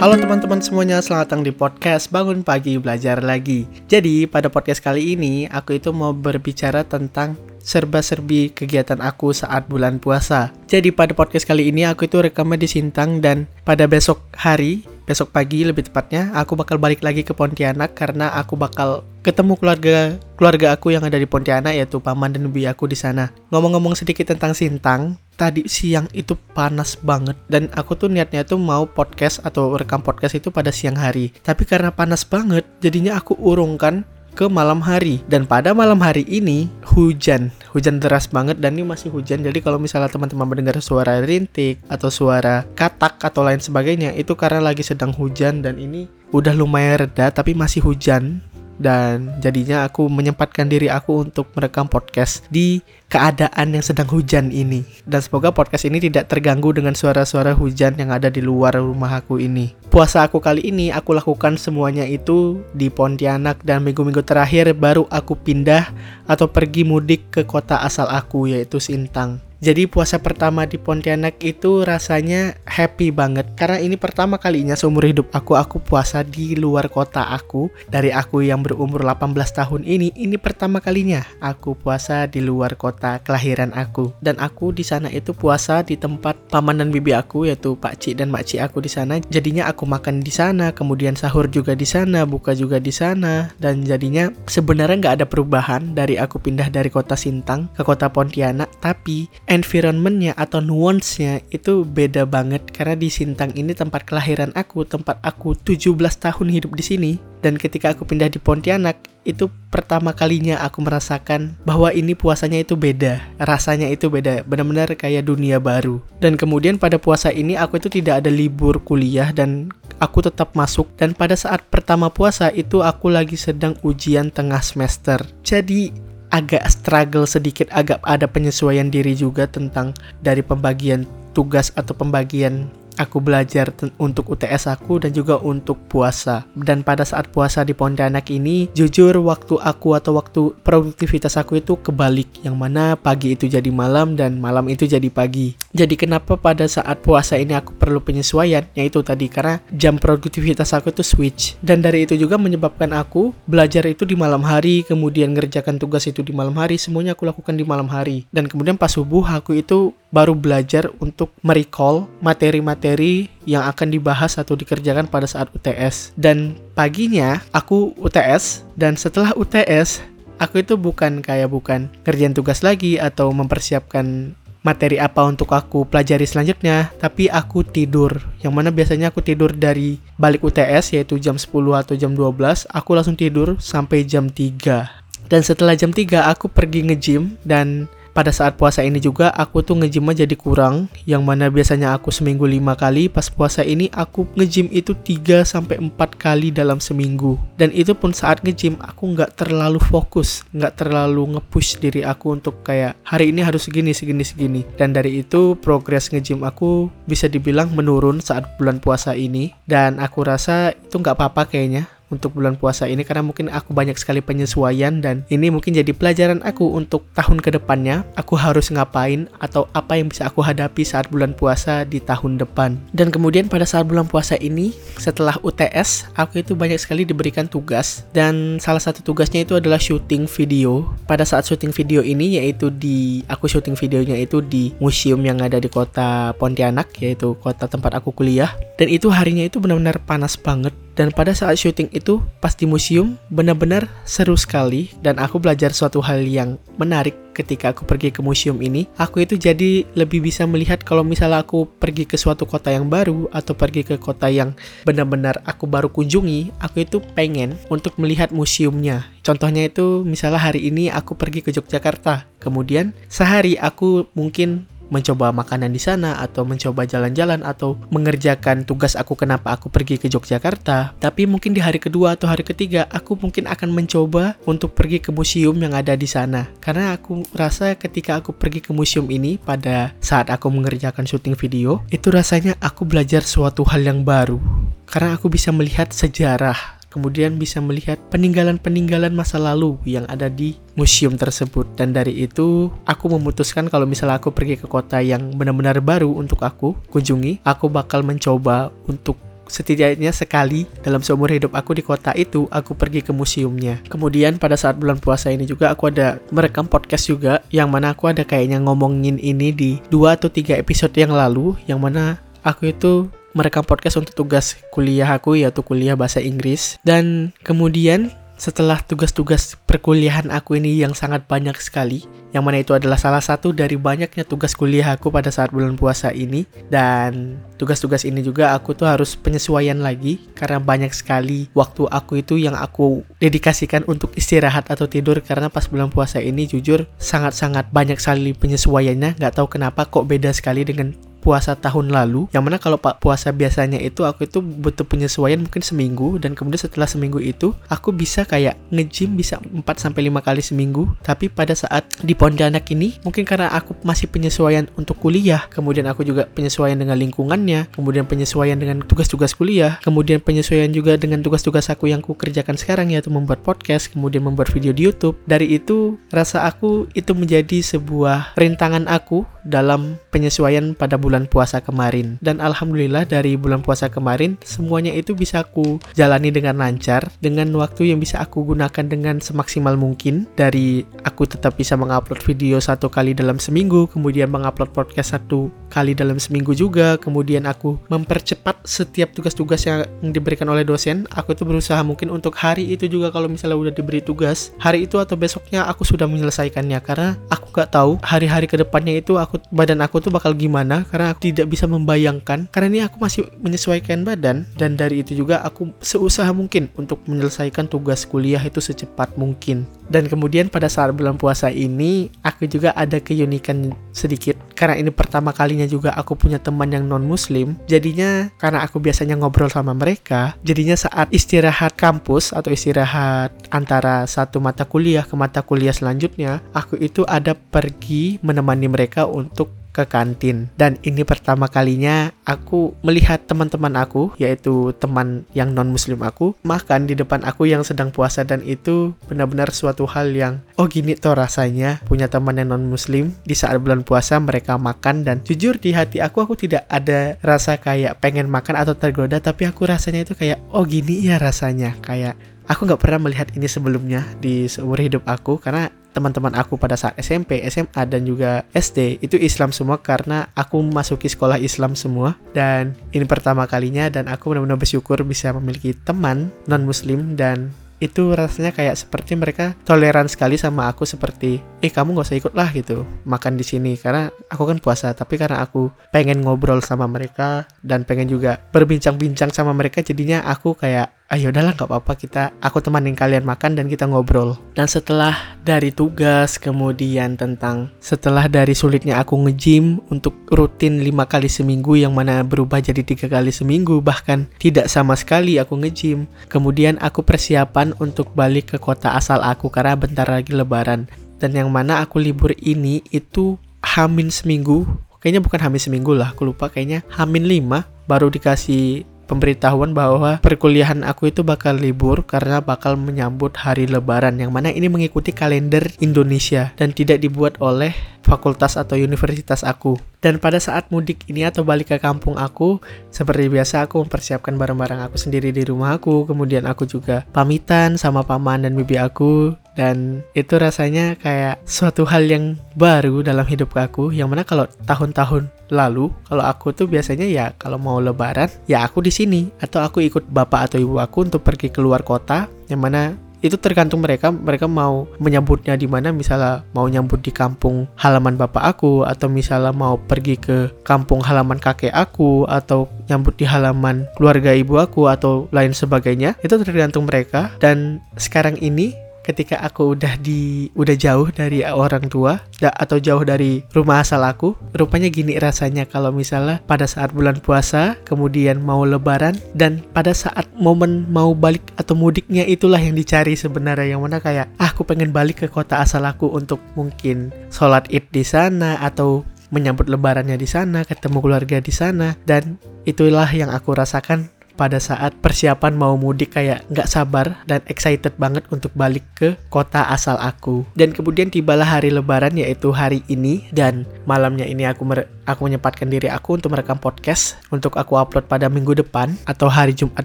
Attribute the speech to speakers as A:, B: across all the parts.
A: Halo teman-teman semuanya, selamat datang di podcast Bangun Pagi Belajar Lagi. Jadi, pada podcast kali ini, aku itu mau berbicara tentang serba-serbi kegiatan aku saat bulan puasa. Jadi, pada podcast kali ini, aku itu rekamnya di Sintang dan pada besok hari, besok pagi lebih tepatnya, aku bakal balik lagi ke Pontianak karena aku bakal ketemu keluarga keluarga aku yang ada di Pontianak yaitu paman dan bibi aku di sana. Ngomong-ngomong sedikit tentang Sintang, tadi siang itu panas banget. Dan aku tuh niatnya tuh mau podcast atau rekam podcast itu pada siang hari. Tapi karena panas banget, jadinya aku urungkan ke malam hari. Dan pada malam hari ini hujan. Hujan deras banget dan ini masih hujan. Jadi kalau misalnya teman-teman mendengar suara rintik atau suara katak atau lain sebagainya itu karena lagi sedang hujan dan ini udah lumayan reda tapi masih hujan dan jadinya aku menyempatkan diri aku untuk merekam podcast di keadaan yang sedang hujan ini. Dan semoga podcast ini tidak terganggu dengan suara-suara hujan yang ada di luar rumah aku ini. Puasa aku kali ini aku lakukan semuanya itu di Pontianak dan minggu-minggu terakhir baru aku pindah atau pergi mudik ke kota asal aku yaitu Sintang. Jadi puasa pertama di Pontianak itu rasanya happy banget karena ini pertama kalinya seumur hidup aku aku puasa di luar kota aku. Dari aku yang berumur 18 tahun ini ini pertama kalinya aku puasa di luar kota kelahiran aku. Dan aku di sana itu puasa di tempat paman dan bibi aku yaitu Pak Cik dan Mak Cik aku di sana. Jadinya aku makan di sana, kemudian sahur juga di sana, buka juga di sana dan jadinya sebenarnya nggak ada perubahan dari aku pindah dari kota Sintang ke kota Pontianak tapi environmentnya atau nuance-nya itu beda banget. Karena di Sintang ini tempat kelahiran aku, tempat aku 17 tahun hidup di sini. Dan ketika aku pindah di Pontianak itu pertama kalinya aku merasakan bahwa ini puasanya itu beda, rasanya itu beda, benar-benar kayak dunia baru. Dan kemudian pada puasa ini aku itu tidak ada libur kuliah dan aku tetap masuk. Dan pada saat pertama puasa itu aku lagi sedang ujian tengah semester. Jadi agak struggle sedikit, agak ada penyesuaian diri juga tentang dari pembagian tugas atau pembagian aku belajar untuk UTS aku dan juga untuk puasa. Dan pada saat puasa di Pontianak ini, jujur waktu aku atau waktu produktivitas aku itu kebalik, yang mana pagi itu jadi malam dan malam itu jadi pagi. Jadi kenapa pada saat puasa ini aku perlu penyesuaian? Yaitu tadi karena jam produktivitas aku itu switch. Dan dari itu juga menyebabkan aku belajar itu di malam hari, kemudian ngerjakan tugas itu di malam hari, semuanya aku lakukan di malam hari. Dan kemudian pas subuh aku itu baru belajar untuk merecall materi-materi yang akan dibahas atau dikerjakan pada saat UTS. Dan paginya aku UTS dan setelah UTS aku itu bukan kayak bukan kerjaan tugas lagi atau mempersiapkan materi apa untuk aku pelajari selanjutnya, tapi aku tidur. Yang mana biasanya aku tidur dari balik UTS yaitu jam 10 atau jam 12, aku langsung tidur sampai jam 3. Dan setelah jam 3 aku pergi nge-gym dan pada saat puasa ini juga aku tuh nge-gym jadi kurang yang mana biasanya aku seminggu lima kali pas puasa ini aku nge-gym itu 3 sampai 4 kali dalam seminggu. Dan itu pun saat nge-gym aku nggak terlalu fokus nggak terlalu nge-push diri aku untuk kayak hari ini harus segini segini segini. Dan dari itu progres nge-gym aku bisa dibilang menurun saat bulan puasa ini. Dan aku rasa itu nggak apa-apa kayaknya untuk bulan puasa ini karena mungkin aku banyak sekali penyesuaian dan ini mungkin jadi pelajaran aku untuk tahun ke depannya aku harus ngapain atau apa yang bisa aku hadapi saat bulan puasa di tahun depan. Dan kemudian pada saat bulan puasa ini setelah UTS aku itu banyak sekali diberikan tugas. Dan salah satu tugasnya itu adalah syuting video. Pada saat syuting video ini yaitu di aku syuting videonya itu di museum yang ada di kota Pontianak yaitu kota tempat aku kuliah. Dan itu harinya itu benar-benar panas banget dan pada saat syuting itu pas di museum benar-benar seru sekali dan aku belajar suatu hal yang menarik ketika aku pergi ke museum ini. Aku itu jadi lebih bisa melihat kalau misalnya aku pergi ke suatu kota yang baru atau pergi ke kota yang benar-benar aku baru kunjungi, aku itu pengen untuk melihat museumnya. Contohnya itu misalnya hari ini aku pergi ke Yogyakarta. Kemudian sehari aku mungkin mencoba makanan di sana atau mencoba jalan-jalan atau mengerjakan tugas aku kenapa aku pergi ke Yogyakarta. Tapi mungkin di hari kedua atau hari ketiga aku mungkin akan mencoba untuk pergi ke museum yang ada di sana. Karena aku rasa ketika aku pergi ke museum ini pada saat aku mengerjakan syuting video, itu rasanya aku belajar suatu hal yang baru. Karena aku bisa melihat sejarah kemudian bisa melihat peninggalan-peninggalan masa lalu yang ada di museum tersebut dan dari itu aku memutuskan kalau misalnya aku pergi ke kota yang benar-benar baru untuk aku kunjungi aku bakal mencoba untuk setidaknya sekali dalam seumur hidup aku di kota itu aku pergi ke museumnya. Kemudian pada saat bulan puasa ini juga aku ada merekam podcast juga yang mana aku ada kayaknya ngomongin ini di dua atau tiga episode yang lalu yang mana aku itu merekam podcast untuk tugas kuliah aku yaitu kuliah bahasa Inggris. Dan kemudian setelah tugas-tugas perkuliahan aku ini yang sangat banyak sekali, yang mana itu adalah salah satu dari banyaknya tugas kuliah aku pada saat bulan puasa ini, dan tugas-tugas ini juga aku tuh harus penyesuaian lagi karena banyak sekali waktu aku itu yang aku dedikasikan untuk istirahat atau tidur karena pas bulan puasa ini jujur sangat-sangat banyak sekali penyesuaiannya, nggak tahu kenapa kok beda sekali dengan puasa tahun lalu yang mana kalau pak puasa biasanya itu aku itu butuh penyesuaian mungkin seminggu dan kemudian setelah seminggu itu aku bisa kayak nge-gym bisa 4 sampai 5 kali seminggu. Tapi pada saat di Pontianak ini mungkin karena aku masih penyesuaian untuk kuliah kemudian aku juga penyesuaian dengan lingkungannya kemudian penyesuaian dengan tugas-tugas kuliah kemudian penyesuaian juga dengan tugas-tugas aku yang ku kerjakan sekarang yaitu membuat podcast kemudian membuat video di YouTube. Dari itu rasa aku itu menjadi sebuah rintangan aku dalam penyesuaian pada bulan puasa kemarin. Dan alhamdulillah dari bulan puasa kemarin semuanya itu bisa aku jalani dengan lancar dengan waktu yang bisa aku gunakan dengan semaksimal mungkin. Dari aku tetap bisa mengupload video satu kali dalam seminggu, kemudian mengupload podcast satu kali dalam seminggu juga, kemudian aku mempercepat setiap tugas-tugas yang diberikan oleh dosen. Aku tuh berusaha mungkin untuk hari itu juga kalau misalnya udah diberi tugas, hari itu atau besoknya aku sudah menyelesaikannya. Karena aku gak tahu hari-hari ke depannya itu aku badan aku tuh bakal gimana karena aku tidak bisa membayangkan. Karena ini aku masih menyesuaikan badan. Dan dari itu juga aku seusaha mungkin untuk menyelesaikan tugas kuliah itu secepat mungkin. Dan kemudian pada saat bulan puasa ini aku juga ada keunikan sedikit. Karena ini pertama juga aku punya teman yang non muslim jadinya karena aku biasanya ngobrol sama mereka jadinya saat istirahat kampus atau istirahat antara satu mata kuliah ke mata kuliah selanjutnya aku itu ada pergi menemani mereka untuk ke kantin. Dan ini pertama kalinya aku melihat teman-teman aku yaitu teman yang non muslim aku makan di depan aku yang sedang puasa. Dan itu benar-benar suatu hal yang oh gini toh rasanya punya teman yang non muslim di saat bulan puasa mereka makan. Dan jujur di hati aku aku tidak ada rasa kayak pengen makan atau tergoda tapi aku rasanya itu kayak oh gini ya rasanya. Kayak aku nggak pernah melihat ini sebelumnya di seumur hidup aku karena teman-teman aku pada saat SMP, SMA dan juga SD itu Islam semua karena aku masuki sekolah Islam semua. Dan ini pertama kalinya dan aku benar-benar bersyukur bisa memiliki teman non muslim dan itu rasanya kayak seperti mereka toleran sekali sama aku seperti eh kamu gak usah ikut lah gitu makan di sini. Karena aku kan puasa tapi karena aku pengen ngobrol sama mereka dan pengen juga berbincang-bincang sama mereka jadinya aku kayak ayo ah, udahlah nggak apa-apa. Kita aku temanin kalian makan dan kita ngobrol. Dan setelah dari tugas kemudian tentang setelah dari sulitnya aku nge-gym untuk rutin lima kali seminggu yang mana berubah jadi tiga kali seminggu bahkan tidak sama sekali aku nge-gym. Kemudian aku persiapan untuk balik ke kota asal aku karena bentar lagi lebaran. Dan yang mana aku libur ini itu hamin seminggu. Kayaknya bukan hamin seminggu lah aku lupa. Kayaknya hamin lima baru dikasih pemberitahuan bahwa perkuliahan aku itu bakal libur karena bakal menyambut hari lebaran yang mana ini mengikuti kalender Indonesia dan tidak dibuat oleh fakultas atau universitas aku. Dan pada saat mudik ini atau balik ke kampung aku, seperti biasa aku mempersiapkan barang-barang aku sendiri di rumah aku, kemudian aku juga pamitan sama paman dan bibi aku, dan itu rasanya kayak suatu hal yang baru dalam hidup aku, yang mana kalau tahun-tahun lalu, kalau aku tuh biasanya ya kalau mau lebaran, ya aku di sini, atau aku ikut bapak atau ibu aku untuk pergi keluar kota, yang mana itu tergantung mereka. Mereka mau menyambutnya di mana. Misalnya mau nyambut di kampung halaman bapak aku atau misalnya mau pergi ke kampung halaman kakek aku atau nyambut di halaman keluarga ibu aku atau lain sebagainya. Itu tergantung mereka. Dan sekarang ini ketika aku udah di udah jauh dari orang tua da, atau jauh dari rumah asal aku rupanya gini rasanya kalau misalnya pada saat bulan puasa kemudian mau lebaran dan pada saat momen mau balik atau mudiknya itulah yang dicari sebenarnya yang mana kayak ah, aku pengen balik ke kota asal aku untuk mungkin sholat id di sana atau menyambut lebarannya di sana ketemu keluarga di sana dan itulah yang aku rasakan pada saat persiapan mau mudik kayak nggak sabar dan excited banget untuk balik ke kota asal aku. Dan kemudian tibalah hari lebaran yaitu hari ini dan malamnya ini aku aku menyempatkan diri aku untuk merekam podcast untuk aku upload pada minggu depan atau hari Jumat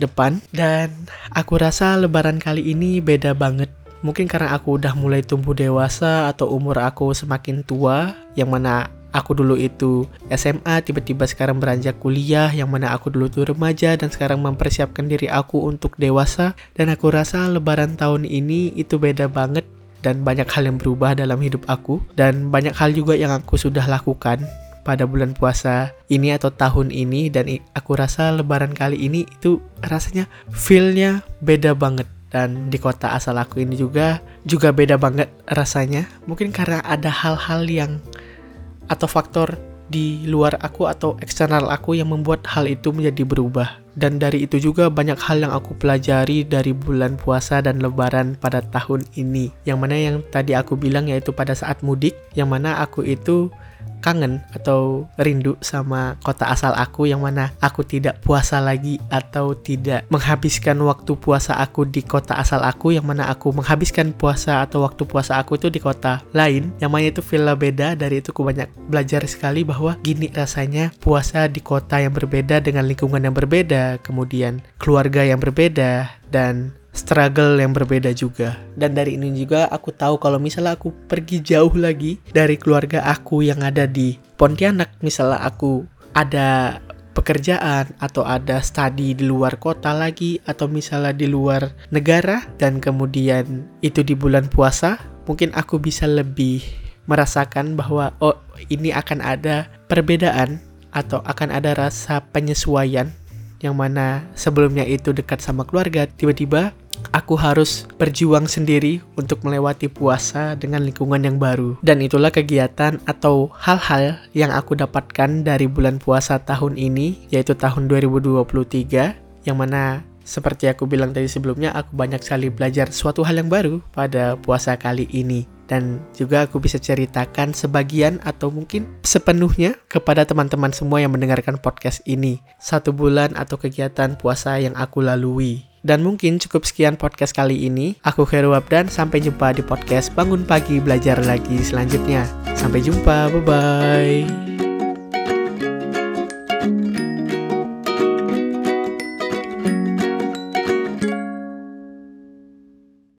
A: depan dan aku rasa lebaran kali ini beda banget Mungkin karena aku udah mulai tumbuh dewasa atau umur aku semakin tua, yang mana aku dulu itu SMA, tiba-tiba sekarang beranjak kuliah, yang mana aku dulu tuh remaja dan sekarang mempersiapkan diri aku untuk dewasa. Dan aku rasa lebaran tahun ini itu beda banget dan banyak hal yang berubah dalam hidup aku. Dan banyak hal juga yang aku sudah lakukan pada bulan puasa ini atau tahun ini. Dan aku rasa lebaran kali ini itu rasanya feelnya beda banget. Dan di kota asal aku ini juga juga beda banget rasanya. Mungkin karena ada hal-hal yang atau faktor di luar aku atau eksternal aku yang membuat hal itu menjadi berubah. Dan dari itu juga banyak hal yang aku pelajari dari bulan puasa dan lebaran pada tahun ini. Yang mana yang tadi aku bilang yaitu pada saat mudik yang mana aku itu kangen atau rindu sama kota asal aku yang mana aku tidak puasa lagi atau tidak menghabiskan waktu puasa aku di kota asal aku yang mana aku menghabiskan puasa atau waktu puasa aku itu di kota lain. Yang mana itu villa beda dari itu aku banyak belajar sekali bahwa gini rasanya puasa di kota yang berbeda dengan lingkungan yang berbeda kemudian keluarga yang berbeda dan struggle yang berbeda juga. Dan dari ini juga aku tahu kalau misalnya aku pergi jauh lagi dari keluarga aku yang ada di Pontianak, misalnya aku ada pekerjaan atau ada studi di luar kota lagi atau misalnya di luar negara dan kemudian itu di bulan puasa, mungkin aku bisa lebih merasakan bahwa oh ini akan ada perbedaan atau akan ada rasa penyesuaian yang mana sebelumnya itu dekat sama keluarga, tiba-tiba aku harus berjuang sendiri untuk melewati puasa dengan lingkungan yang baru. Dan itulah kegiatan atau hal-hal yang aku dapatkan dari bulan puasa tahun ini, yaitu tahun 2023, yang mana seperti aku bilang tadi sebelumnya, aku banyak sekali belajar suatu hal yang baru pada puasa kali ini. Dan juga aku bisa ceritakan sebagian atau mungkin sepenuhnya kepada teman-teman semua yang mendengarkan podcast ini. Satu bulan atau kegiatan puasa yang aku lalui. Dan mungkin cukup sekian podcast kali ini. Aku Heru dan sampai jumpa di podcast Bangun Pagi Belajar Lagi selanjutnya. Sampai jumpa, bye-bye.